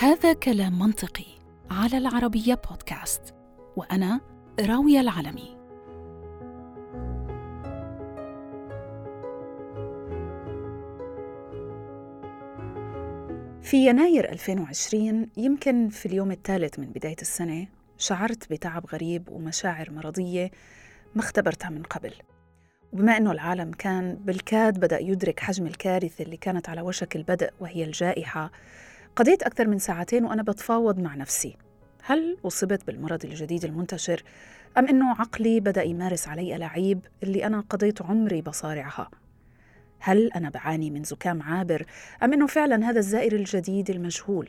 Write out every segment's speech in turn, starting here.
هذا كلام منطقي على العربية بودكاست وأنا راوية العلمي في يناير 2020 يمكن في اليوم الثالث من بداية السنة شعرت بتعب غريب ومشاعر مرضية ما اختبرتها من قبل. وبما أنه العالم كان بالكاد بدأ يدرك حجم الكارثة اللي كانت على وشك البدء وهي الجائحة قضيت أكثر من ساعتين وأنا بتفاوض مع نفسي. هل أصبت بالمرض الجديد المنتشر أم أنه عقلي بدأ يمارس علي ألاعيب اللي أنا قضيت عمري بصارعها؟ هل أنا بعاني من زكام عابر أم أنه فعلا هذا الزائر الجديد المجهول؟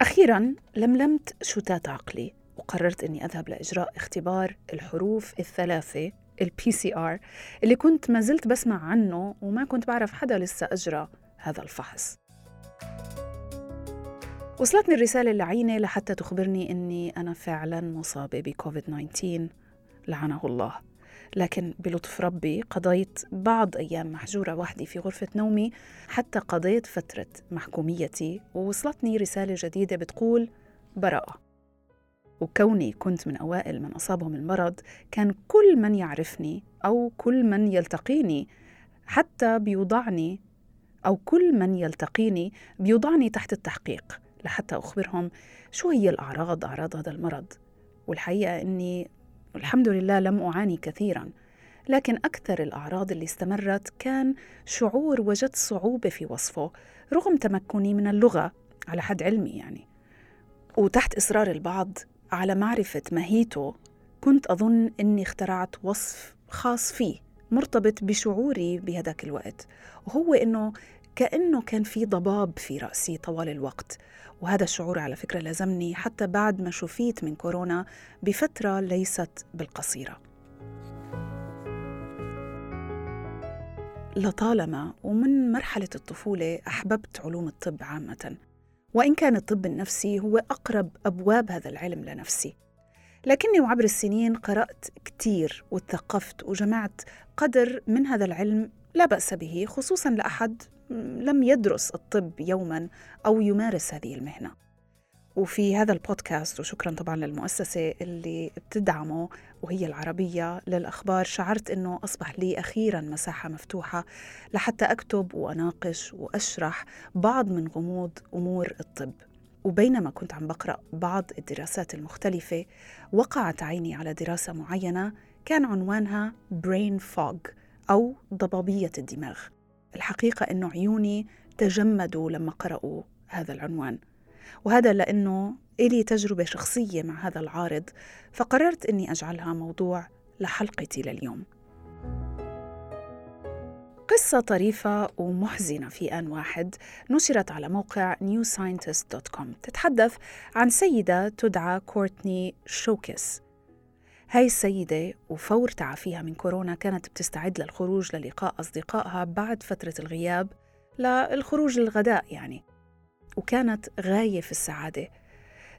أخيرا لملمت شتات عقلي وقررت أني أذهب لإجراء اختبار الحروف الثلاثة ال PCR اللي كنت ما زلت بسمع عنه وما كنت بعرف حدا لسه أجرى هذا الفحص. وصلتني الرسالة اللعينة لحتى تخبرني أني أنا فعلا مصابة بكوفيد 19 لعنه الله. لكن بلطف ربي قضيت بعض أيام محجورة وحدي في غرفة نومي حتى قضيت فترة محكوميتي ووصلتني رسالة جديدة بتقول براءة. وكوني كنت من أوائل من أصابهم المرض كان كل من يعرفني أو كل من يلتقيني حتى بيوضعني أو كل من يلتقيني بيوضعني تحت التحقيق. لحتى أخبرهم شو هي الأعراض أعراض هذا المرض. والحقيقة أني الحمد لله لم أعاني كثيرا لكن أكثر الأعراض اللي استمرت كان شعور وجدت صعوبة في وصفه رغم تمكني من اللغة على حد علمي يعني. وتحت إصرار البعض على معرفة ماهيته كنت أظن أني اخترعت وصف خاص فيه مرتبط بشعوري بهذاك الوقت. وهو أنه كأنه كان في ضباب في رأسي طوال الوقت. وهذا الشعور على فكرة لازمني حتى بعد ما شفيت من كورونا بفترة ليست بالقصيرة. لطالما ومن مرحلة الطفولة أحببت علوم الطب عامة وإن كان الطب النفسي هو أقرب أبواب هذا العلم لنفسي. لكني وعبر السنين قرأت كتير وتثقفت وجمعت قدر من هذا العلم لا بأس به خصوصا لأحد لم يدرس الطب يوما أو يمارس هذه المهنة. وفي هذا البودكاست وشكرا طبعا للمؤسسة اللي بتدعمه وهي العربية للأخبار شعرت أنه أصبح لي أخيرا مساحة مفتوحة لحتى أكتب وأناقش وأشرح بعض من غموض أمور الطب. وبينما كنت عم بقرأ بعض الدراسات المختلفة وقعت عيني على دراسة معينة كان عنوانها Brain Fog أو ضبابية الدماغ. الحقيقة أنه عيوني تجمدوا لما قرأوا هذا العنوان. وهذا لأنه إلي تجربة شخصية مع هذا العارض فقررت أني أجعلها موضوع لحلقتي لليوم. قصة طريفة ومحزنة في آن واحد نشرت على موقع newscientist.com تتحدث عن سيدة تدعى كورتني شوكس. هاي السيدة وفور تعافيها من كورونا كانت بتستعد للخروج للقاء أصدقائها بعد فترة الغياب للخروج للغداء يعني وكانت غاية في السعادة.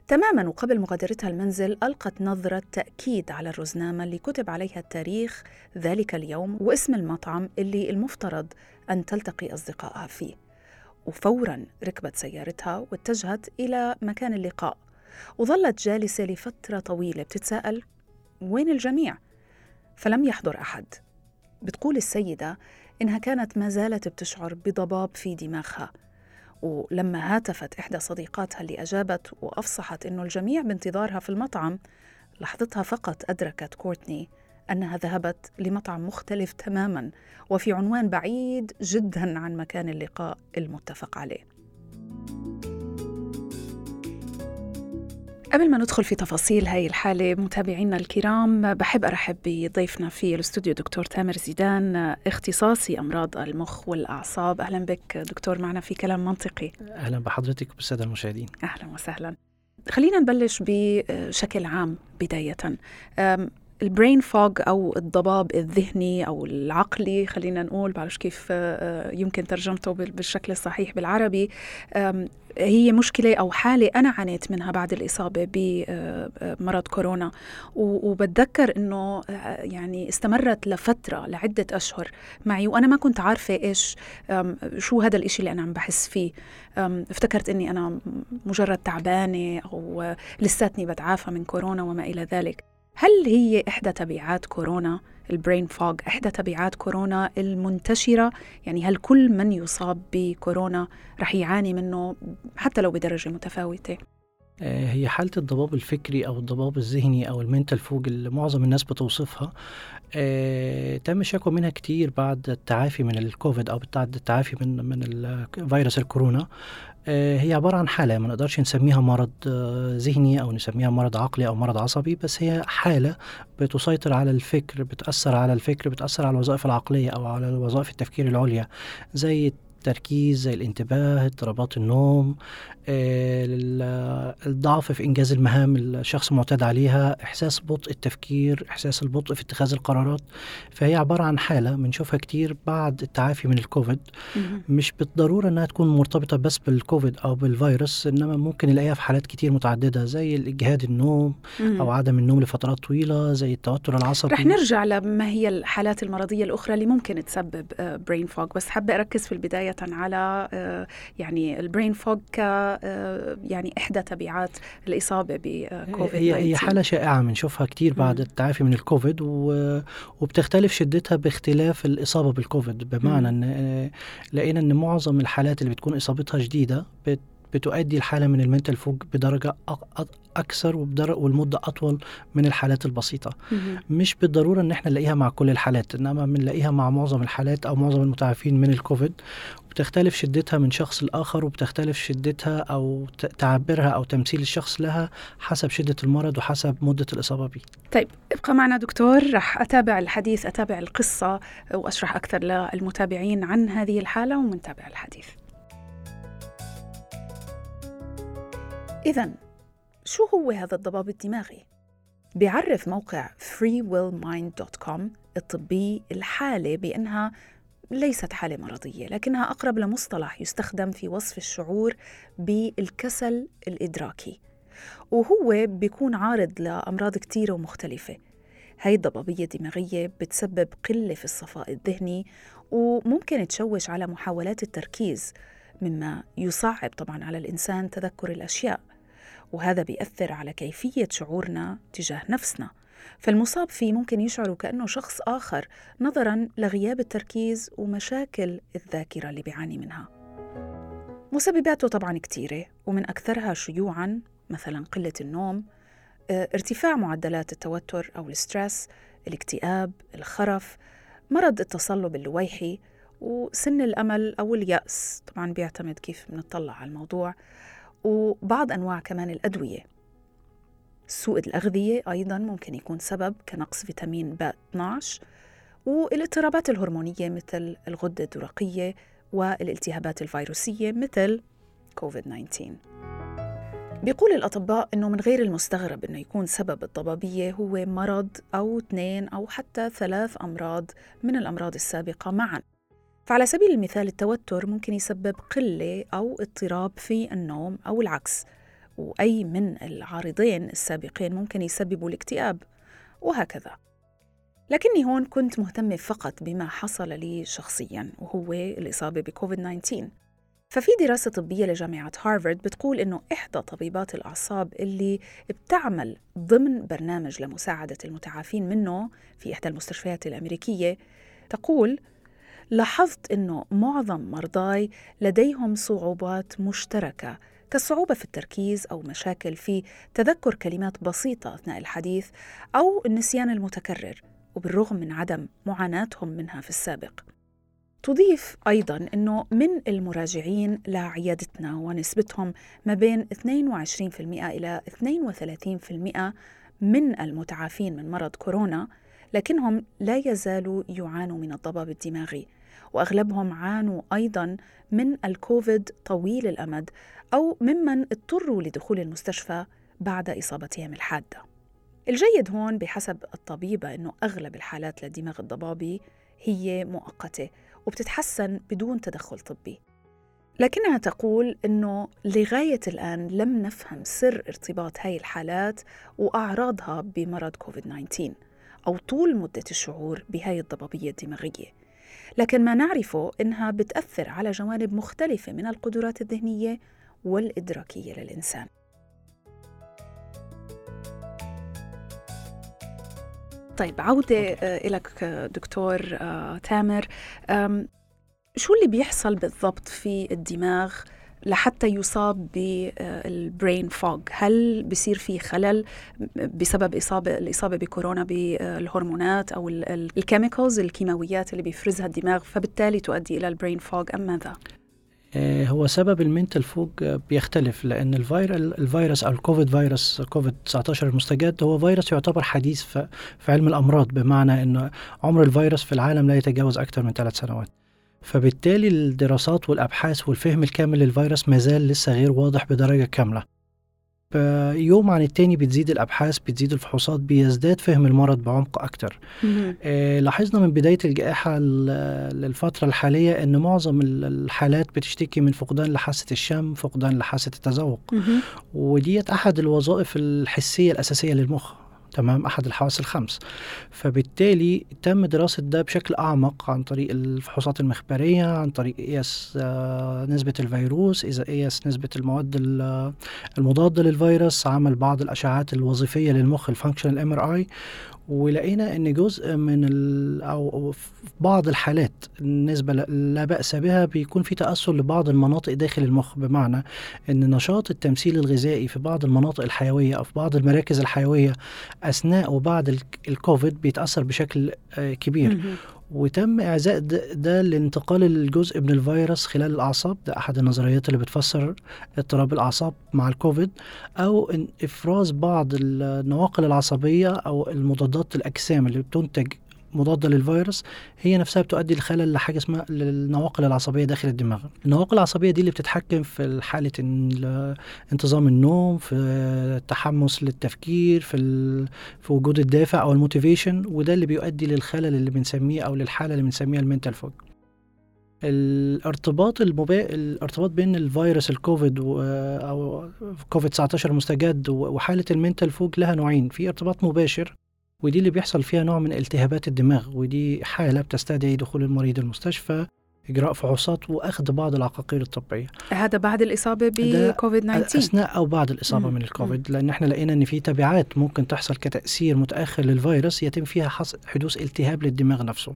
تماما وقبل مغادرتها المنزل ألقت نظرة تأكيد على الرزنامة اللي كتب عليها التاريخ ذلك اليوم واسم المطعم اللي المفترض أن تلتقي أصدقائها فيه. وفورا ركبت سيارتها واتجهت إلى مكان اللقاء وظلت جالسة لفترة طويلة بتتساءل وين الجميع؟ فلم يحضر أحد بتقول السيدة إنها كانت ما زالت بتشعر بضباب في دماغها ولما هاتفت إحدى صديقاتها اللي أجابت وأفصحت إنه الجميع بانتظارها في المطعم لحظتها فقط أدركت كورتني أنها ذهبت لمطعم مختلف تماما وفي عنوان بعيد جدا عن مكان اللقاء المتفق عليه قبل ما ندخل في تفاصيل هاي الحالة متابعينا الكرام بحب أرحب بضيفنا في الاستوديو دكتور تامر زيدان اختصاصي أمراض المخ والأعصاب. أهلا بك دكتور معنا في كلام منطقي. أهلا بحضرتك وبالسادة المشاهدين. أهلا وسهلا. خلينا نبلش بشكل عام بداية. البرين فوج أو الضباب الذهني أو العقلي خلينا نقول بعرفش كيف آه، يمكن ترجمته بالشكل الصحيح بالعربي. هي مشكلة أو حالة أنا عانيت منها بعد الإصابة بمرض كورونا. وبتذكر أنه يعني استمرت لفترة لعدة أشهر معي. وأنا ما كنت عارفة إيش شو هذا الإشي اللي أنا عم بحس فيه. افتكرت أني أنا مجرد تعبانة أو لساتني بتعافى من كورونا وما إلى ذلك. هل هي إحدى تبعات كورونا؟ ال brain fog إحدى تبعات كورونا المنتشرة؟ يعني هل كل من يصاب بكورونا رح يعاني منه حتى لو بدرجة متفاوتة؟ آه، هي حالة الضباب الفكري أو الضباب الذهني أو ال mental fog اللي معظم الناس بتوصفها آه، تم الشكوى منها كتير بعد التعافي من الكوفيد أو بعد التعافي من من فيروس الكورونا. هي عبارة عن حالة ما نقدرش نسميها مرض آه، ذهني أو نسميها مرض عقلي أو مرض عصبي بس هي حالة بتسيطر على الفكر بتأثر على الفكر بتأثر على الوظائف العقلية أو على وظائف التفكير العليا زي التركيز زي الانتباه اضطرابات النوم آه، الضعف في إنجاز المهام الشخص معتاد عليها إحساس بطء التفكير إحساس البطء في اتخاذ القرارات. فهي عبارة عن حالة بنشوفها كتير بعد التعافي من الكوفيد. مش بالضرورة أنها تكون مرتبطة بس بالكوفيد أو بالفيروس إنما ممكن نلاقيها في حالات كتير متعددة زي الإجهاد النوم أو عدم النوم لفترات طويلة زي التوتر العصبي. رح نرجع لما هي الحالات المرضية الأخرى اللي ممكن تسبب brain fog بس حابة أركز في البداية على آه، يعني ال brain fog ك آه، يعني إحدى تبعات الإصابة بكوفيد هي هي حالة شائعة بنشوفها كتير بعد التعافي من الكوفيد وبتختلف شدتها باختلاف الإصابة بالكوفيد. بمعنى أن لقينا أن معظم الحالات اللي بتكون إصابتها جديدة بت بتؤدي الحالة من المنتال فوق بدرجة أكثر والمدة أطول من الحالات البسيطة. مش بالضرورة إن إحنا نلاقيها مع كل الحالات إنما بنلاقيها مع معظم الحالات أو معظم المتعافين من الكوفيد. بتختلف شدتها من شخص لآخر وبتختلف شدتها أو تعبيرها أو تمثيل الشخص لها حسب شدة المرض وحسب مدة الإصابة به طيب ابقى معنا دكتور. رح أتابع الحديث أتابع القصة وأشرح أكثر للمتابعين عن هذه الحالة ومنتابع الحديث. إذا شو هو هذا الضباب الدماغي؟ بيعرف موقع freewillmind.com الطبي الحالة بأنها ليست حالة مرضية لكنها أقرب لمصطلح يستخدم في وصف الشعور بالكسل الإدراكي. وهو بيكون عارض لأمراض كتيرة ومختلفة. هاي الضبابية الدماغية بتسبب قلة في الصفاء الذهني وممكن تشوش على محاولات التركيز مما يصعب طبعا على الإنسان تذكر الأشياء. وهذا بيأثر على كيفية شعورنا تجاه نفسنا. فالمصاب فيه ممكن يشعر كأنه شخص آخر نظرا لغياب التركيز ومشاكل الذاكرة اللي بيعاني منها. مسبباته طبعا كثيرة ومن أكثرها شيوعا مثلا قلة النوم آه، ارتفاع معدلات التوتر أو الستريس الاكتئاب الخرف مرض التصلب اللويحي وسن الأمل أو اليأس. طبعا بيعتمد كيف بنطلع على الموضوع. وبعض أنواع كمان الأدوية. سوء الأغذية أيضا ممكن يكون سبب كنقص فيتامين ب 12 والاضطرابات الهرمونية مثل الغدة الدرقية والالتهابات الفيروسية مثل كوفيد 19 بيقول الأطباء أنه من غير المستغرب أنه يكون سبب الضبابية هو مرض أو اثنين أو حتى ثلاث أمراض من الأمراض السابقة معاً. فعلى سبيل المثال التوتر ممكن يسبب قلة أو اضطراب في النوم أو العكس وأي من العارضين السابقين ممكن يسببوا الاكتئاب وهكذا. لكني هون كنت مهتمة فقط بما حصل لي شخصيا وهو الإصابة بكوفيد 19 ففي دراسة طبية لجامعة هارفارد بتقول إنه إحدى طبيبات الأعصاب اللي بتعمل ضمن برنامج لمساعدة المتعافين منه في إحدى المستشفيات الأمريكية تقول لاحظت إنه معظم مرضاي لديهم صعوبات مشتركة كالصعوبة في التركيز أو مشاكل في تذكر كلمات بسيطة أثناء الحديث أو النسيان المتكرر وبالرغم من عدم معاناتهم منها في السابق. تضيف أيضا إنه من المراجعين لعيادتنا ونسبتهم ما بين 22% إلى 32% من المتعافين من مرض كورونا لكنهم لا يزالوا يعانوا من الضباب الدماغي. وأغلبهم عانوا أيضا من الكوفيد طويل الأمد أو ممن اضطروا لدخول المستشفى بعد إصابتهم الحادة. الجيد هون بحسب الطبيبة أنه أغلب الحالات للدماغ الضبابي هي مؤقتة وبتتحسن بدون تدخل طبي لكنها تقول أنه لغاية الآن لم نفهم سر ارتباط هاي الحالات وأعراضها بمرض كوفيد-19 أو طول مدة الشعور بهاي الضبابية الدماغية لكن ما نعرفه إنها بتأثر على جوانب مختلفة من القدرات الذهنية والإدراكية للإنسان. طيب عودة لك دكتور آه، تامر شو اللي بيحصل بالضبط في الدماغ لحتى يصاب بال brain fog هل بصير في خلل بسبب إصابة الإصابة بكورونا بالهرمونات أو ال chemicals الكيماويات اللي بيفرزها الدماغ فبالتالي تؤدي إلى ال brain fog أم ماذا؟ آه، هو سبب المنتل فوج بيختلف لأن الفيروس الفيروس أو الكوفيد فيروس كوفيد 19 المستجد هو فيروس يعتبر حديث في علم الأمراض بمعنى إنه عمر الفيروس في العالم لا يتجاوز أكثر من ثلاث سنوات فبالتالي الدراسات والأبحاث والفهم الكامل للفيروس ما زال لسه غير واضح بدرجة كاملة. يوم عن التاني بتزيد الأبحاث بتزيد الفحوصات بيزداد فهم المرض بعمق أكتر. آه لاحظنا من بداية الجائحة للفترة الحالية إن معظم الحالات بتشتكي من فقدان لحاسة الشم فقدان لحاسة التذوق. وديت أحد الوظائف الحسية الأساسية للمخ. تمام أحد الحواس الخمس. فبالتالي تم دراسة ده بشكل أعمق عن طريق الفحوصات المخبرية عن طريق قياس آه، نسبة الفيروس إذا قياس نسبة المواد المضادة للفيروس عمل بعض الأشعات الوظيفية للمخ ال functional MRI ولقينا إن جزء من أو في بعض الحالات النسبة لا بأس بها بيكون في تأثر لبعض المناطق داخل المخ. بمعنى إن نشاط التمثيل الغذائي في بعض المناطق الحيوية أو في بعض المراكز الحيوية أثناء وبعد الكوفيد بيتأثر بشكل آه، كبير. وتم إعزاء ده لانتقال الجزء من الفيروس خلال الأعصاب. ده أحد النظريات اللي بتفسر اضطراب الأعصاب مع الكوفيد. أو إن إفراز بعض النواقل العصبية أو المضادات الأجسام اللي بتنتج مضادة للفيروس هي نفسها بتؤدي لخلل لحاجة اسمها النواقل العصبية داخل الدماغ. النواقل العصبية دي اللي بتتحكم في حالة انتظام النوم في التحمس للتفكير في في وجود الدافع أو ال motivation وده اللي بيؤدي للخلل اللي بنسميه أو للحالة اللي بنسميها ال mental fog. الارتباط المبا... الارتباط بين الفيروس الكوفيد و... أو كوفيد 19 المستجد وحالة ال mental fog لها نوعين. في ارتباط مباشر ودي اللي بيحصل فيها نوع من التهابات الدماغ ودي حالة بتستدعي دخول المريض المستشفى إجراء فحوصات وأخذ بعض العقاقير الطبية. هذا بعد الإصابة بكوفيد 19 أثناء أو بعد الإصابة مم. من الكوفيد لأن إحنا لقينا أن في تبعات ممكن تحصل كتأثير متأخر للفيروس يتم فيها حدوث التهاب للدماغ نفسه.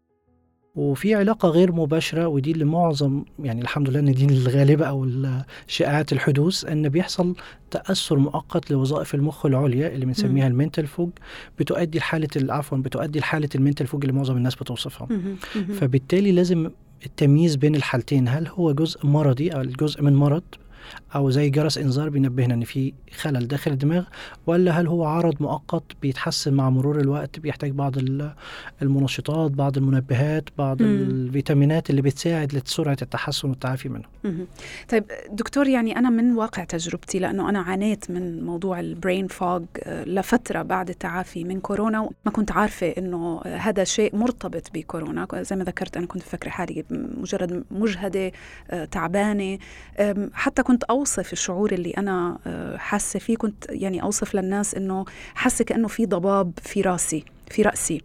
وفي علاقة غير مباشرة ودي اللي معظم يعني الحمد لله إن دي الغالبة أو شائعات الحدوث إن بيحصل تأثر مؤقت لوظائف المخ العليا اللي بنسميها المنتال فوج بتؤدي لحالة عفوا بتؤدي لحالة المنتال فوج اللي معظم الناس بتوصفها. فبالتالي لازم التمييز بين الحالتين هل هو جزء مرضي أو جزء من مرض أو زي جرس إنذار بينبهنا إن في خلل داخل الدماغ ولا هل هو عرض مؤقت بيتحسن مع مرور الوقت بيحتاج بعض المنشطات بعض المنبهات بعض مم. الفيتامينات اللي بتساعد لسرعة التحسن والتعافي منه مم. طيب دكتور يعني أنا من واقع تجربتي لأنه أنا عانيت من موضوع البرين فوج آه، لفترة بعد التعافي من كورونا وما كنت عارفة إنه هذا شيء مرتبط بكورونا زي ما ذكرت أنا كنت مفكره حالي مجرد مجهدة آه، تعبانة حتى كنت كنت أوصف الشعور اللي أنا آه، حاسة فيه كنت يعني أوصف للناس إنه حاسة كأنه في ضباب في راسي في رأسي.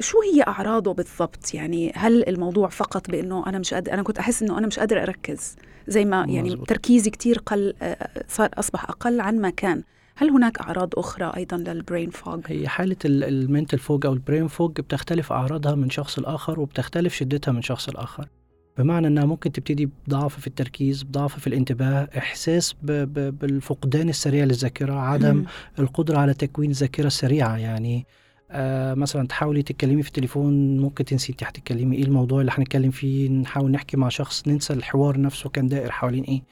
شو هي أعراضه بالضبط؟ يعني هل الموضوع فقط بإنه أنا مش قادر أنا كنت أحس إنه أنا مش قادرة أركز زي ما يعني مزبوط. تركيزي كتير قل آه، صار أصبح أقل عن ما كان. هل هناك أعراض أخرى أيضا لل brain fog هي حالة ال mental fog أو ال brain fog بتختلف أعراضها من شخص لآخر وبتختلف شدتها من شخص لآخر. بمعنى إنها ممكن تبتدي بضعف في التركيز بضعف في الانتباه إحساس ب ب بالفقدان السريع للذاكرة عدم م. القدرة على تكوين ذاكرة سريعة يعني آه مثلا تحاولي تتكلمي في التليفون ممكن تنسي انت هتتكلمي إيه الموضوع اللي هنتكلم فيه نحاول نحكي مع شخص ننسى الحوار نفسه كان دائر حوالين إيه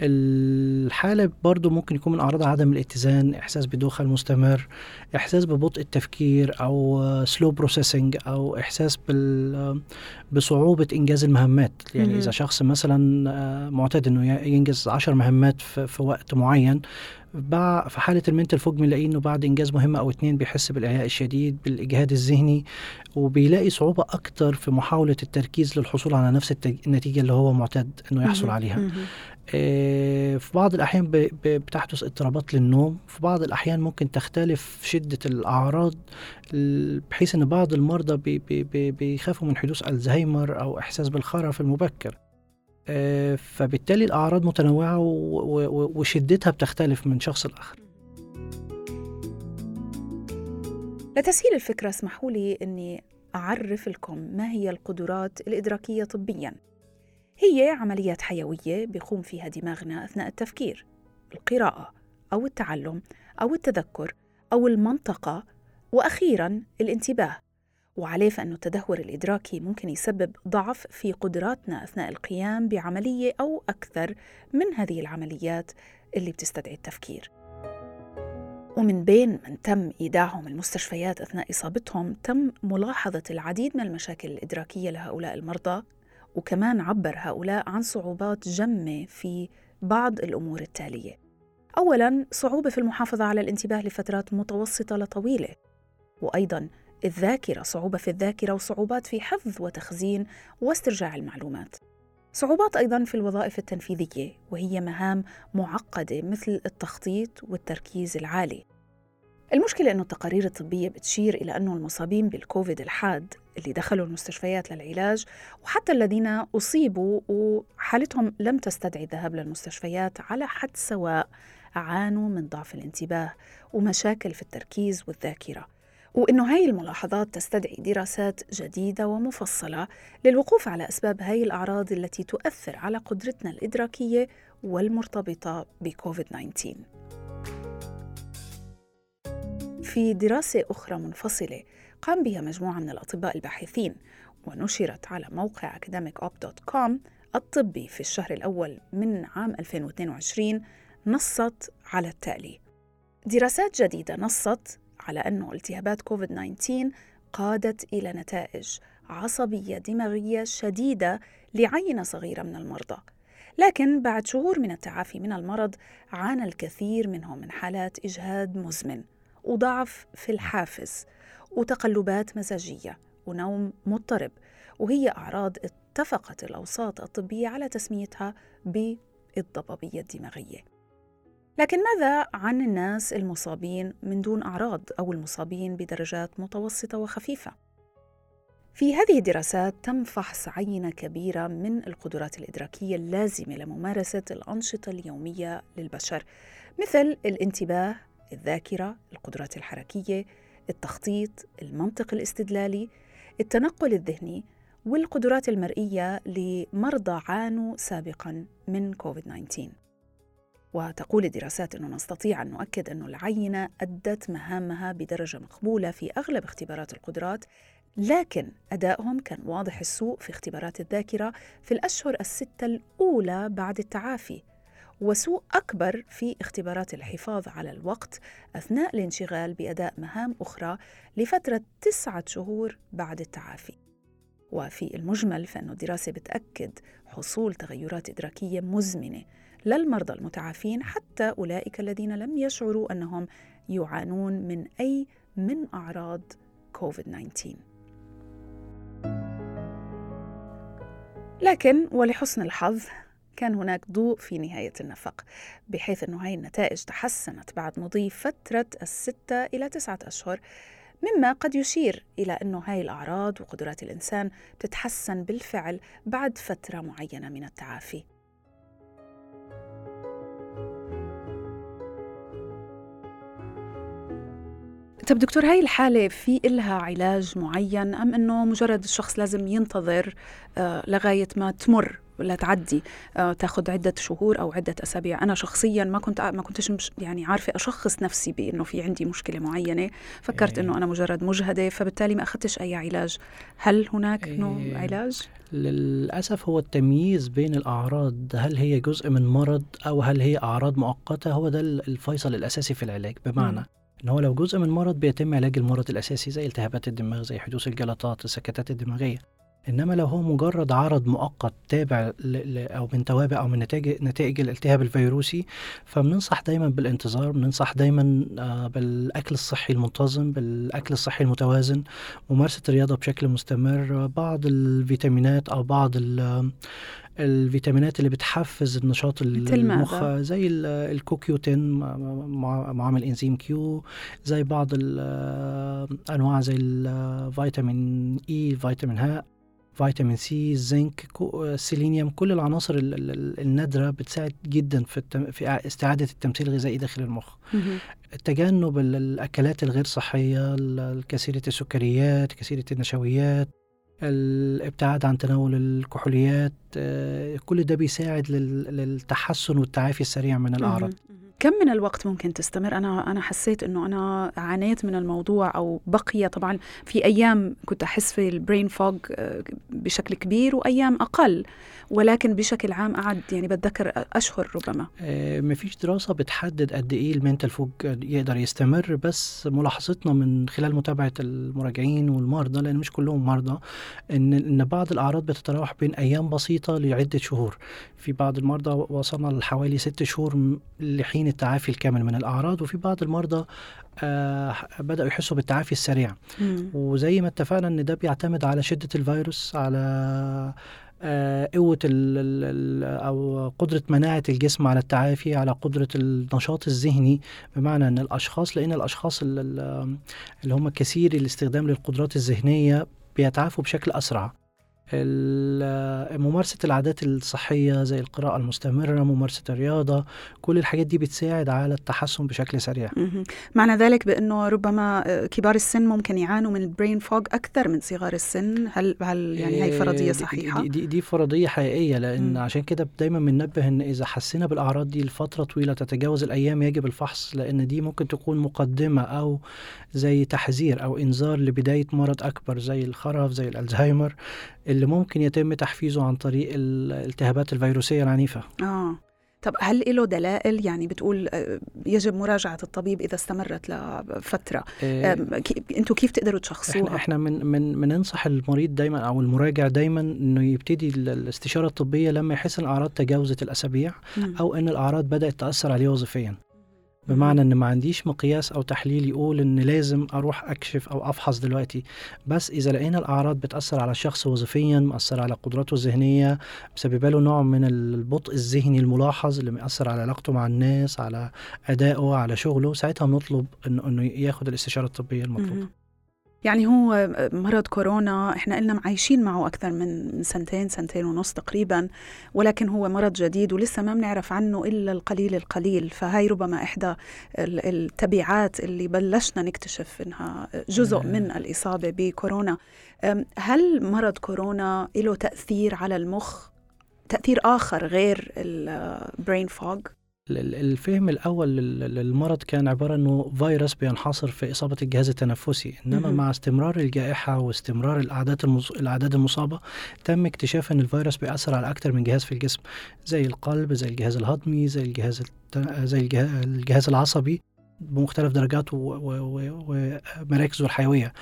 الحالة برضو ممكن يكون من أعراض عدم الاتزان إحساس بدوخة المستمر إحساس ببطء التفكير أو slow processing أو إحساس بصعوبة إنجاز المهمات. يعني إذا شخص مثلا آه، معتاد أنه ينجز عشر مهمات في وقت معين في حالة المنتال فوج بنلاقي إنه بعد إنجاز مهمة أو اتنين بيحس بالاعياء الشديد بالإجهاد الذهني وبيلاقي صعوبة أكتر في محاولة التركيز للحصول على نفس النتيجة اللي هو معتاد إنه يحصل. عليها. في بعض الأحيان بتحدث اضطرابات للنوم في بعض الأحيان ممكن تختلف شدة الأعراض ال- بحيث أن بعض المرضى بي- بي- بي- بيخافوا من حدوث ألزهايمر أو إحساس بالخرف المبكر. آه، فبالتالي الأعراض متنوعة وشدتها بتختلف من شخص لآخر. لتسهيل الفكرة اسمحوا لي أني أعرف لكم ما هي القدرات الإدراكية طبياً. هي عمليات حيوية بيقوم فيها دماغنا أثناء التفكير القراءة أو التعلم أو التذكر أو المنطقة وأخيراً الانتباه. وعليه فإن التدهور الإدراكي ممكن يسبب ضعف في قدراتنا أثناء القيام بعملية أو أكثر من هذه العمليات اللي بتستدعي التفكير. ومن بين من تم إيداعهم المستشفيات أثناء إصابتهم تم ملاحظة العديد من المشاكل الإدراكية لهؤلاء المرضى وكمان عبر هؤلاء عن صعوبات جمة في بعض الأمور التالية. أولاً صعوبة في المحافظة على الانتباه لفترات متوسطة لطويلة وأيضاً الذاكرة صعوبة في الذاكرة وصعوبات في حفظ وتخزين واسترجاع المعلومات. صعوبات أيضاً في الوظائف التنفيذية وهي مهام معقدة مثل التخطيط والتركيز العالي. المشكلة أنه التقارير الطبية بتشير إلى أنه المصابين بالكوفيد الحاد اللي دخلوا المستشفيات للعلاج وحتى الذين أصيبوا وحالتهم لم تستدعي الذهاب للمستشفيات على حد سواء عانوا من ضعف الانتباه ومشاكل في التركيز والذاكرة. وإنه هاي الملاحظات تستدعي دراسات جديدة ومفصلة للوقوف على أسباب هاي الأعراض التي تؤثر على قدرتنا الإدراكية والمرتبطة بكوفيد 19 في دراسة أخرى منفصلة. قام بها مجموعة من الأطباء الباحثين ونشرت على موقع academicup.com الطبي في الشهر الأول من عام 2022 نصت على التالي. دراسات جديدة نصت على أن التهابات كوفيد-19 قادت إلى نتائج عصبية دماغية شديدة لعينة صغيرة من المرضى. لكن بعد شهور من التعافي من المرض عانى الكثير منهم من حالات إجهاد مزمن. وضعف في الحافز وتقلبات مزاجية ونوم مضطرب وهي أعراض اتفقت الأوساط الطبية على تسميتها بالضبابية الدماغية لكن ماذا عن الناس المصابين من دون أعراض أو المصابين بدرجات متوسطة وخفيفة؟ في هذه الدراسات تم فحص عينة كبيرة من القدرات الإدراكية اللازمة لممارسة الأنشطة اليومية للبشر مثل الانتباه، الذاكرة، القدرات الحركية، التخطيط، المنطق الاستدلالي، التنقل الذهني، والقدرات المرئية لمرضى عانوا سابقا من كوفيد 19 وتقول الدراسات أنه نستطيع أن نؤكد أن العينة أدت مهامها بدرجة مقبولة في أغلب اختبارات القدرات لكن أدائهم كان واضح السوء في اختبارات الذاكرة في الأشهر الستة الأولى بعد التعافي. وسوء أكبر في اختبارات الحفاظ على الوقت أثناء الانشغال بأداء مهام أخرى لفترة تسعة شهور بعد التعافي. وفي المجمل فإن الدراسة بتأكد حصول تغيرات إدراكية مزمنة للمرضى المتعافين حتى أولئك الذين لم يشعروا أنهم يعانون من أي من أعراض كوفيد 19 لكن ولحسن الحظ كان هناك ضوء في نهاية النفق بحيث أن هاي النتائج تحسنت بعد مضي فترة الستة إلى تسعة أشهر مما قد يشير إلى أنه هاي الأعراض وقدرات الإنسان تتحسن بالفعل بعد فترة معينة من التعافي. طب دكتور هاي الحالة في إلها علاج معين أم أنه مجرد الشخص لازم ينتظر آه لغاية ما تمر؟ ولا تعدي آه تاخذ عدة شهور أو عدة أسابيع أنا شخصيا ما كنت ما كنتش مش يعني عارفة أشخص نفسي بأنه في عندي مشكلة معينة فكرت أنه أنا مجرد مجهدة فبالتالي ما أخذتش أي علاج هل هناك نوع إيه. علاج؟ للأسف هو التمييز بين الأعراض هل هي جزء من مرض أو هل هي أعراض مؤقتة هو ده الفيصل الأساسي في العلاج بمعنى. إن هو لو جزء من مرض بيتم علاج المرض الأساسي زي التهابات الدماغ زي حدوث الجلطات السكتات الدماغية إنما لو هو مجرد عرض مؤقت تابع أو من توابع أو من نتائج نتائج الالتهاب الفيروسي فبننصح دايما بالانتظار بننصح دايما آه، بالأكل الصحي المنتظم بالأكل الصحي المتوازن ممارسة الرياضة بشكل مستمر بعض الفيتامينات أو بعض الفيتامينات اللي بتحفز النشاط المخ زي الكوكيوتين معامل إنزيم Q زي بعض الانواع زي الفيتامين E فيتامين هاء فيتامين سي الزنك السيلينيوم كل العناصر النادرة بتساعد جدا في, التم... في استعادة التمثيل الغذائي داخل المخ. تجنب الأكلات الغير صحية كثيرة السكريات كثيرة النشويات الابتعاد عن تناول الكحوليات آه، كل ده بيساعد للتحسن والتعافي السريع من الأعراض. كم من الوقت ممكن تستمر؟ أنا أنا حسيت إنه أنا عانيت من الموضوع أو بقي طبعا في أيام كنت أحس في البرين فوج آه، بشكل كبير وأيام أقل ولكن بشكل عام قعد يعني بتذكر أشهر ربما. آه مفيش دراسة بتحدد قد إيه المنتال فوج يقدر يستمر بس ملاحظتنا من خلال متابعة المراجعين والمرضى لأن مش كلهم مرضى إن إن بعض الأعراض بتتراوح بين أيام بسيطة لعدة شهور. في بعض المرضى وصلنا لحوالي ست شهور لحين التعافي الكامل من الأعراض وفي بعض المرضى آه بدأوا يحسوا بالتعافي السريع. مم. وزي ما اتفقنا إن ده بيعتمد على شدة الفيروس على آه، قوة أو قدرة مناعة الجسم على التعافي على قدرة النشاط الذهني. بمعنى أن الأشخاص لأن الأشخاص اللي هم كثير الاستخدام للقدرات الذهنية بيتعافوا بشكل أسرع. ممارسة العادات الصحية زي القراءة المستمرة ممارسة الرياضة كل الحاجات دي بتساعد على التحسن بشكل سريع معنى ذلك بأنه ربما آه، كبار السن ممكن يعانوا من البرين فوج أكثر من صغار السن هل, هل يعني هي فرضية صحيحة؟ دي, دي, دي فرضية حقيقية لأن مم. عشان كده دايما بننبه أن إذا حسينا بالأعراض دي لفترة طويلة تتجاوز الأيام يجب الفحص لأن دي ممكن تكون مقدمة أو زي تحذير أو إنذار لبداية مرض أكبر زي الخرف زي الألزهايمر اللي ممكن يتم تحفيزه عن طريق الالتهابات الفيروسية العنيفة. آه. طب هل له دلائل؟ يعني بتقول آه، يجب مراجعة الطبيب إذا استمرت لفترة. إيه أنتوا كيف تقدروا تشخصوها؟ إحنا, إحنا من من بننصح المريض دايما أو المراجع دايما إنه يبتدي الاستشارة الطبية لما يحس إن الأعراض تجاوزت الأسابيع أو إن الأعراض بدأت تأثر عليه وظيفيا. بمعنى إن ما عنديش مقياس أو تحليل يقول إن لازم أروح أكشف أو أفحص دلوقتي. بس إذا لقينا الأعراض بتأثر على الشخص وظيفيا مأثر على قدراته الذهنية مسببه له نوع من البطء الذهني الملاحظ اللي مأثر على علاقته مع الناس على أدائه على شغله ساعتها بنطلب إنه ياخد الاستشارة الطبية المطلوبة. يعني هو مرض كورونا إحنا قلنا عايشين معه أكثر من سنتين سنتين ونص تقريبا ولكن هو مرض جديد ولسه ما بنعرف عنه إلا القليل القليل. فهاي ربما إحدى التبعات اللي بلشنا نكتشف إنها جزء من الإصابة بكورونا. هل مرض كورونا له تأثير على المخ؟ تأثير آخر غير البرين فوج الفهم الأول للمرض كان عبارة أنه فيروس بينحصر في إصابة الجهاز التنفسي. إنما مع استمرار الجائحة واستمرار الأعداد, المص... الأعداد المصابة تم اكتشاف أن الفيروس بيأثر على أكثر من جهاز في الجسم زي القلب زي الجهاز الهضمي زي الجهاز الت... زي الجهاز العصبي. بمختلف درجاته ومراكزه الحيوية.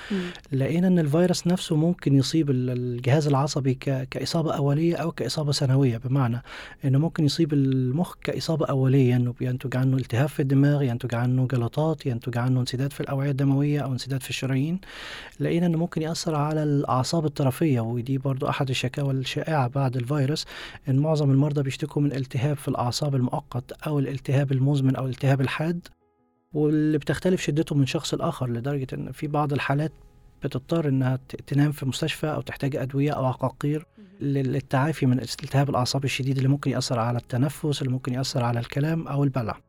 لقينا إن الفيروس نفسه ممكن يصيب الجهاز العصبي كإصابة أولية أو كإصابة ثانويه بمعنى إنه ممكن يصيب المخ كإصابة أولية انه ينتج عنه التهاب في الدماغ ينتج عنه جلطات ينتج عنه انسداد في الأوعية الدموية أو انسداد في الشرايين. لقينا إنه ممكن يأثر على الأعصاب الطرفية ودي برضو أحد الشكاوى الشائعة بعد الفيروس إن معظم المرضى بيشتكوا من التهاب في الأعصاب المؤقت أو الالتهاب المزمن أو الالتهاب الحاد. واللي بتختلف شدته من شخص لآخر لدرجة إن في بعض الحالات بتضطر إنها تنام في مستشفى أو تحتاج أدوية أو عقاقير للتعافي من التهاب الأعصاب الشديد اللي ممكن يأثر على التنفس اللي ممكن يأثر على الكلام أو البلع.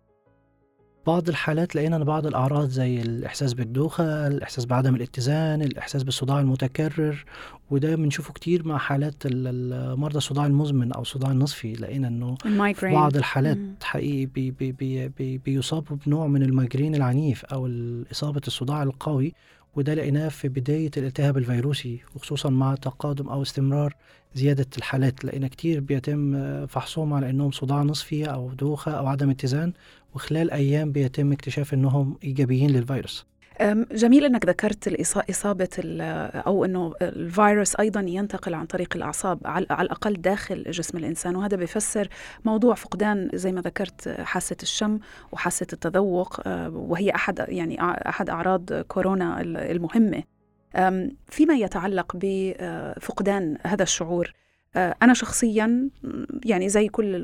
بعض الحالات لقينا إن بعض الأعراض زي الإحساس بالدوخة الإحساس بعدم الاتزان الإحساس بالصداع المتكرر وده بنشوفه كتير مع حالات مرضى الصداع المزمن أو الصداع النصفي. لقينا إنه في بعض الحالات حقيقي بي بي بي بي بيصابوا بنوع من ال migraine العنيف أو إصابة الصداع القوي وده لقيناه في بداية الالتهاب الفيروسي وخصوصا مع تقادم أو استمرار زيادة الحالات. لقينا كتير بيتم فحصهم على أنهم صداع نصفي أو دوخة أو عدم اتزان وخلال أيام بيتم اكتشاف أنهم إيجابيين للفيروس. جميل إنك ذكرت إصابة أو إنه الفيروس أيضا ينتقل عن طريق الأعصاب على الأقل داخل جسم الإنسان وهذا بيفسر موضوع فقدان زي ما ذكرت حاسة الشم وحاسة التذوق أه، وهي أحد يعني أحد أعراض كورونا المهمة. فيما يتعلق بفقدان هذا الشعور أه، أنا شخصيا يعني زي كل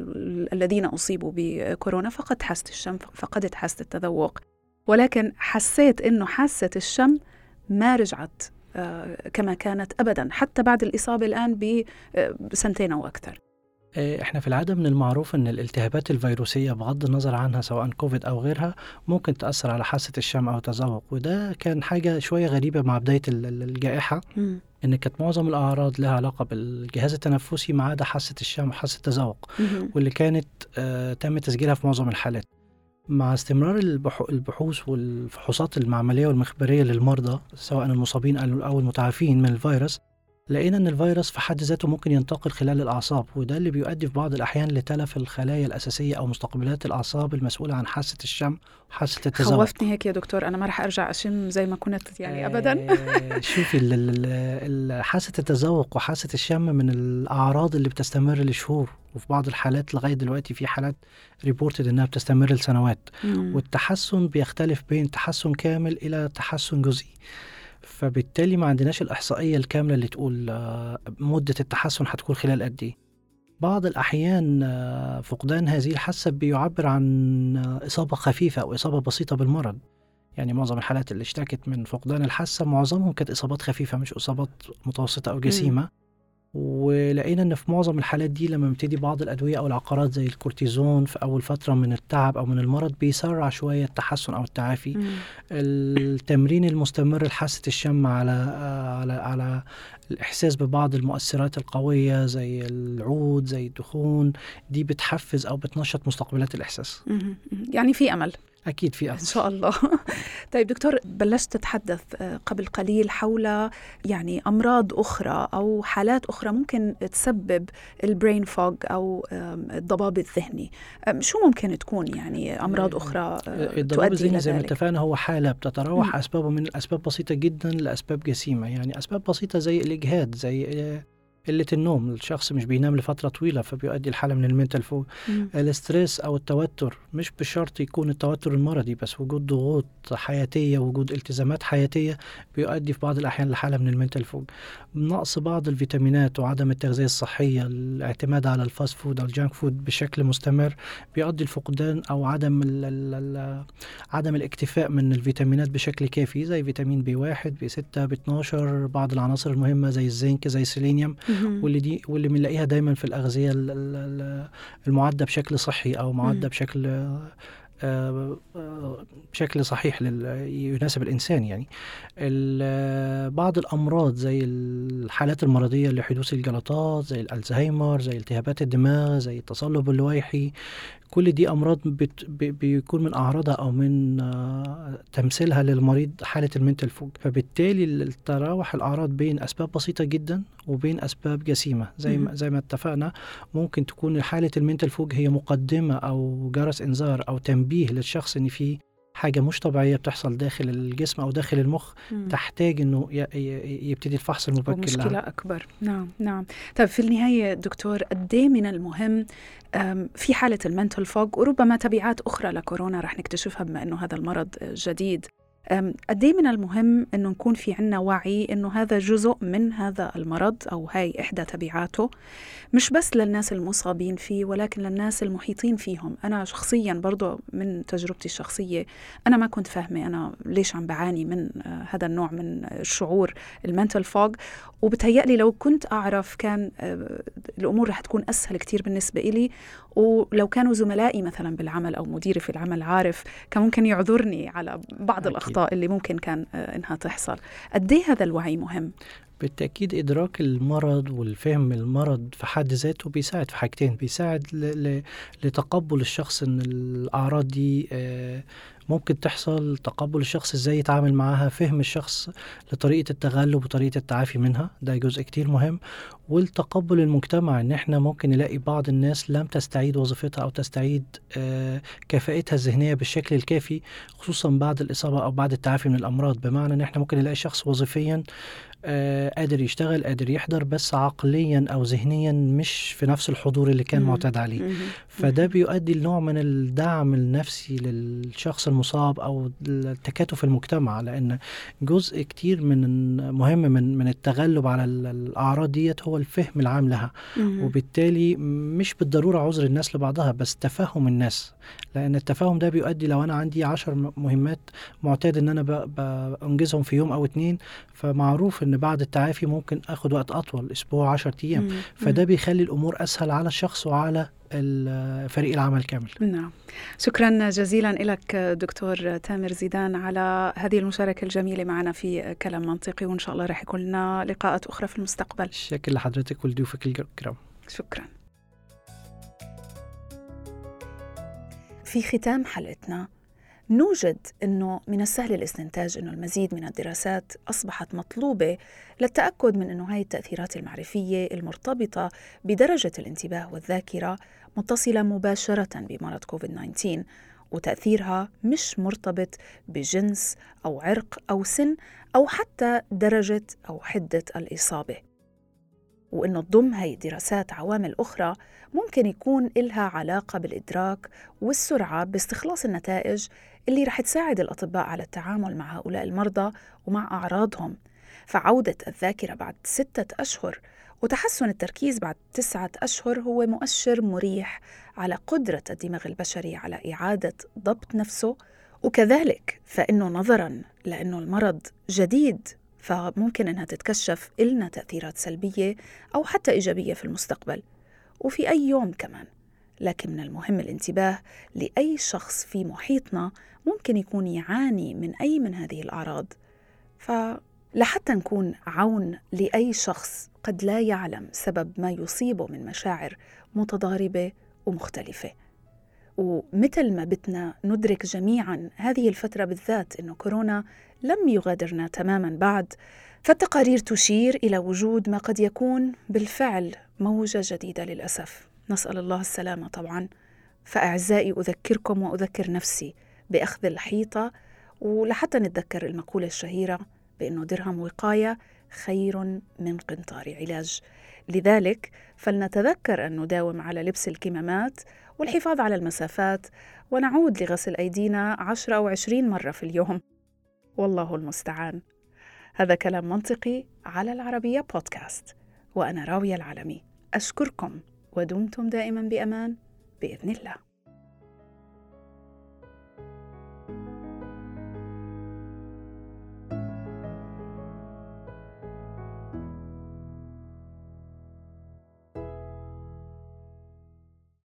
الذين أصيبوا بكورونا فقدت حاسة الشم فقدت حاسة التذوق. ولكن حسيت إنه حاسة الشم ما رجعت آه، كما كانت ابدا حتى بعد الإصابة الآن بسنتين أو أكثر. آه، إحنا في العادة من المعروف إن الالتهابات الفيروسية بغض النظر عنها سواء كوفيد أو غيرها ممكن تأثر على حاسة الشم أو التذوق. وده كان حاجة شوية غريبة مع بداية الجائحة. م. إن كانت معظم الأعراض لها علاقة بالجهاز التنفسي ما عدا حاسة الشم وحاسة التذوق واللي كانت آه تم تسجيلها في معظم الحالات. مع استمرار البحوث والفحوصات المعملية والمخبرية للمرضى سواء المصابين أو المتعافين من الفيروس لقينا إن الفيروس في حد ذاته ممكن ينتقل خلال الأعصاب وده اللي بيؤدي في بعض الأحيان لتلف الخلايا الأساسية أو مستقبلات الأعصاب المسؤولة عن حاسة الشم وحاسه التذوق خوفتني هيك يا دكتور أنا ما راح أرجع أشم زي ما كنت يعني ابدا. آه شوفي حاسة التذوق وحاسة الشم من الأعراض اللي بتستمر لشهور وفي بعض الحالات لغاية دلوقتي في حالات ريبورتد إنها بتستمر لسنوات. والتحسن بيختلف بين تحسن كامل إلى تحسن جزئي. فبالتالي ما عندناش الإحصائية الكاملة اللي تقول آه، مدة التحسن هتكون خلال قد إيه. بعض الأحيان آه، فقدان هذه الحاسة بيعبر عن آه، إصابة خفيفة أو إصابة بسيطة بالمرض. يعني معظم الحالات اللي اشتكت من فقدان الحاسة معظمهم كانت إصابات خفيفة مش إصابات متوسطة أو جسيمة. ولقينا إن في معظم الحالات دي لما بتدي بعض الأدوية أو العقارات زي الكورتيزون في أول فترة من التعب أو من المرض بيسرع شوية التحسن أو التعافي. مم. التمرين المستمر لحاسة الشم على على على الإحساس ببعض المؤثرات القوية زي العود زي الدخون دي بتحفز أو بتنشط مستقبلات الإحساس. يعني في أمل. أكيد في أمل إن شاء الله. طيب دكتور بلشت تتحدث آه، قبل قليل حول يعني أمراض أخرى أو حالات أخرى ممكن تسبب البرين فوج أو الضباب الذهني. شو ممكن تكون يعني أمراض أخرى آه، الضباب الذهني زي ما اتفقنا هو حالة بتتراوح أسبابه من الأسباب بسيطة جدا لأسباب جسيمة. يعني أسباب بسيطة زي الإجهاد زي قلة النوم الشخص مش بينام لفترة طويلة فبيؤدي الحالة من ال mental fog. ال stress أو التوتر مش بشرط يكون التوتر المرضي بس وجود ضغوط حياتية وجود التزامات حياتية بيؤدي في بعض الأحيان لحالة من ال mental fog. نقص بعض الفيتامينات وعدم التغذية الصحية الاعتماد على ال fast food أو ال junk food بشكل مستمر بيؤدي الفقدان أو عدم ال ال ال عدم الاكتفاء من الفيتامينات بشكل كافي زي فيتامين B واحد B ستة B 12 بعض العناصر المهمة زي الزنك زي السيلينيوم. واللي دي واللي بنلاقيها دايما في الأغذية المعدة بشكل صحي أو معدة بشكل آه، آه، بشكل صحيح يناسب الإنسان يعني. بعض الأمراض زي الحالات المرضية لحدوث الجلطات زي الألزهايمر زي التهابات الدماغ زي التصلب اللويحي كل دي أمراض بت بيكون من أعراضها أو من آه تمثيلها للمريض حالة المنتل فوج. فبالتالي التراوح الأعراض بين أسباب بسيطة جدا وبين أسباب جسيمة. زي ما زي ما اتفقنا ممكن تكون حالة المنتل فوج هي مقدمة أو جرس إنذار أو تنبيه للشخص إن في حاجة مش طبيعية بتحصل داخل الجسم أو داخل المخ مم. تحتاج إنه يبتدي الفحص المبكر مشكلة لها. أكبر نعم نعم طيب في النهاية دكتور قد إيه من المهم في حالة المنتل فوق وربما تبعات أخرى لكورونا رح نكتشفها بما أنه هذا المرض جديد قد إيه من المهم إنه نكون في عنا وعي إنه هذا جزء من هذا المرض أو هاي إحدى تبعاته مش بس للناس المصابين فيه ولكن للناس المحيطين فيهم. أنا شخصيا برضو من تجربتي الشخصية أنا ما كنت فاهمة أنا ليش عم بعاني من آه، هذا النوع من الشعور المنتل فوج وبتهيألي لو كنت أعرف كان آه، الأمور رح تكون أسهل كتير بالنسبة إلي. ولو كانوا زملائي مثلا بالعمل أو مديري في العمل عارف كان ممكن يعذرني على بعض الأخطاء اللي ممكن كان آه، إنها تحصل. قد إيه هذا الوعي مهم؟ بالتأكيد إدراك المرض والفهم المرض في حد ذاته بيساعد في حاجتين بيساعد لتقبل الشخص إن الأعراض دي آه، ممكن تحصل تقبل الشخص إزاي يتعامل معاها فهم الشخص لطريقة التغلب وطريقة التعافي منها ده جزء كتير مهم. والتقبل المجتمع إن إحنا ممكن نلاقي بعض الناس لم تستعيد وظيفتها أو تستعيد آه، كفاءتها الذهنية بالشكل الكافي خصوصا بعد الإصابة أو بعد التعافي من الأمراض. بمعنى إن إحنا ممكن نلاقي شخص وظيفيا آه، قادر يشتغل قادر يحضر بس عقليا أو ذهنيا مش في نفس الحضور اللي كان. معتاد عليه. فده بيؤدي لنوع من الدعم النفسي للشخص المصاب أو التكاتف المجتمع لأن جزء كتير من مهم من من التغلب على ال- الأعراض ديت هو الفهم العام لها. وبالتالي مش بالضرورة عذر الناس لبعضها بس تفهم الناس لأن التفاهم ده بيؤدي لو أنا عندي عشر مهمات معتاد إن أنا ب- بنجزهم في يوم أو اتنين فمعروف إن بعد التعافي ممكن آخد وقت أطول أسبوع عشر أيام. مم. فده بيخلي الأمور أسهل على الشخص وعلى ال- فريق العمل كامل. نعم. شكرا جزيلا لك دكتور تامر زيدان على هذه المشاركة الجميلة معنا في كلام منطقي وإن شاء الله رح يكون لنا لقاءات أخرى في المستقبل. شكرا لحضرتك ولضيوفك الكرام. شكرا. في ختام حلقتنا نوجد إنه من السهل الاستنتاج إنه المزيد من الدراسات أصبحت مطلوبة للتأكد من إنه هاي التأثيرات المعرفية المرتبطة بدرجة الانتباه والذاكرة متصلة مباشرة بمرض كوفيد 19 وتأثيرها مش مرتبط بجنس أو عرق أو سن أو حتى درجة أو حدة الإصابة. وإنه تضم هاي الدراسات عوامل أخرى ممكن يكون إلها علاقة بالإدراك والسرعة باستخلاص النتائج اللي رح تساعد الأطباء على التعامل مع هؤلاء المرضى ومع أعراضهم. فعودة الذاكرة بعد ستة أشهر وتحسن التركيز بعد تسعة أشهر هو مؤشر مريح على قدرة الدماغ البشري على إعادة ضبط نفسه. وكذلك فإنه نظراً لأنه المرض جديد فممكن إنها تتكشف إلنا تأثيرات سلبية أو حتى إيجابية في المستقبل. وفي أي يوم كمان. لكن من المهم الانتباه لأي شخص في محيطنا ممكن يكون يعاني من أي من هذه الأعراض. فلحتى نكون عون لأي شخص قد لا يعلم سبب ما يصيبه من مشاعر متضاربة ومختلفة. ومثل ما بدنا ندرك جميعا هذه الفترة بالذات أنه كورونا لم يغادرنا تماما بعد فالتقارير تشير إلى وجود ما قد يكون بالفعل موجة جديدة للأسف. نسأل الله السلامة طبعا. فأعزائي أذكركم وأذكر نفسي بأخذ الحيطة ولحتى نتذكر المقولة الشهيرة بأنه درهم وقاية خير من قنطار علاج. لذلك فلنتذكر أن نداوم على لبس الكمامات والحفاظ على المسافات ونعود لغسل أيدينا عشرة أو عشرين مرة في اليوم. والله المستعان. هذا كلام منطقي على العربية بودكاست وأنا راوية العالمي. أشكركم. ودمتم دائما بأمان بإذن الله.